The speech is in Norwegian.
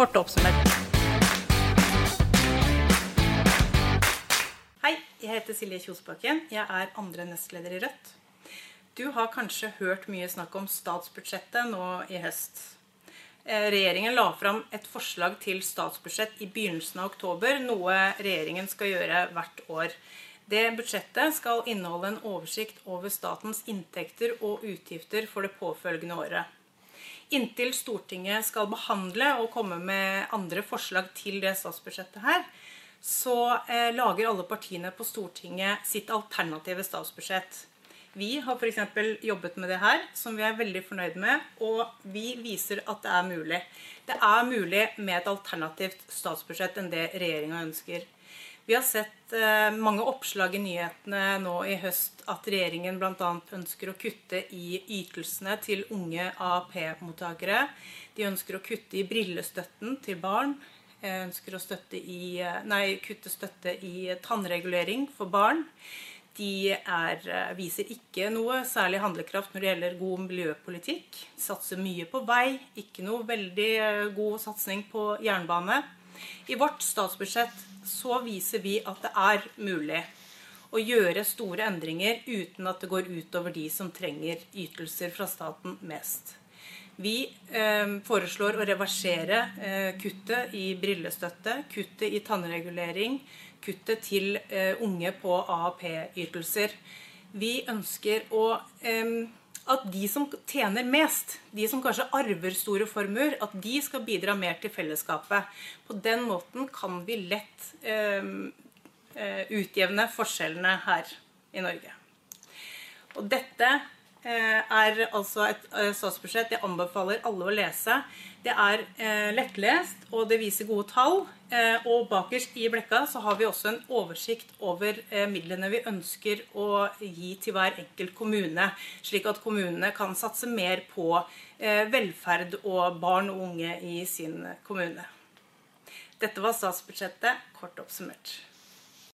kort oppsummert. Hei, jeg heter Silje Kjosbakken. Jeg er andre nestleder i Rødt. Du har kanskje hørt mye snakk om statsbudsjettet nå i høst. Eh, regjeringen la fram et forslag til statsbudsjett i begynnelsen av oktober, noe regjeringen skal gjøre hvert år. Det budsjettet skal inneholde en oversikt over statens inntekter og utgifter for det påfølgende året. Inntil Stortinget skal behandle og komme med andre forslag til det statsbudsjettet her, så eh, lager alle partiene på Stortinget sitt alternative statsbudsjett. Vi har f.eks. jobbet med det her, som vi er veldig fornøyd med, og vi viser at det er mulig. Det er mulig med et alternativt statsbudsjett enn det regjeringa ønsker. Vi har sett eh, mange oppslag i nyhetene nå i høst at regjeringen bl.a. ønsker å kutte i ytelsene til unge AAP-mottakere. De ønsker å kutte i brillestøtten til barn. ønsker å støtte i, eh, nei, kutte støtte i tannregulering for barn. De er, eh, viser ikke noe særlig handlekraft når det gjelder god miljøpolitikk. De satser mye på vei, ikke noe veldig eh, god satsing på jernbane. I vårt statsbudsjett så viser vi at det er mulig å gjøre store endringer uten at det går utover de som trenger ytelser fra staten mest. Vi eh, foreslår å reversere eh, kuttet i brillestøtte, kuttet i tannregulering, kuttet til eh, unge på AAP-ytelser. Vi ønsker å, eh, at de som tjener mest, de som kanskje arver store formuer, at de skal bidra mer til fellesskapet. På den måten kan vi lett eh, utjevne forskjellene her i Norge. Og dette er altså et statsbudsjett jeg anbefaler alle å lese. Det er eh, lettlest, og det viser gode tall. Eh, og bakerst i blekka så har vi også en oversikt over eh, midlene vi ønsker å gi til hver enkelt kommune, slik at kommunene kan satse mer på eh, velferd og barn og unge i sin kommune. Dette var statsbudsjettet, kort oppsummert.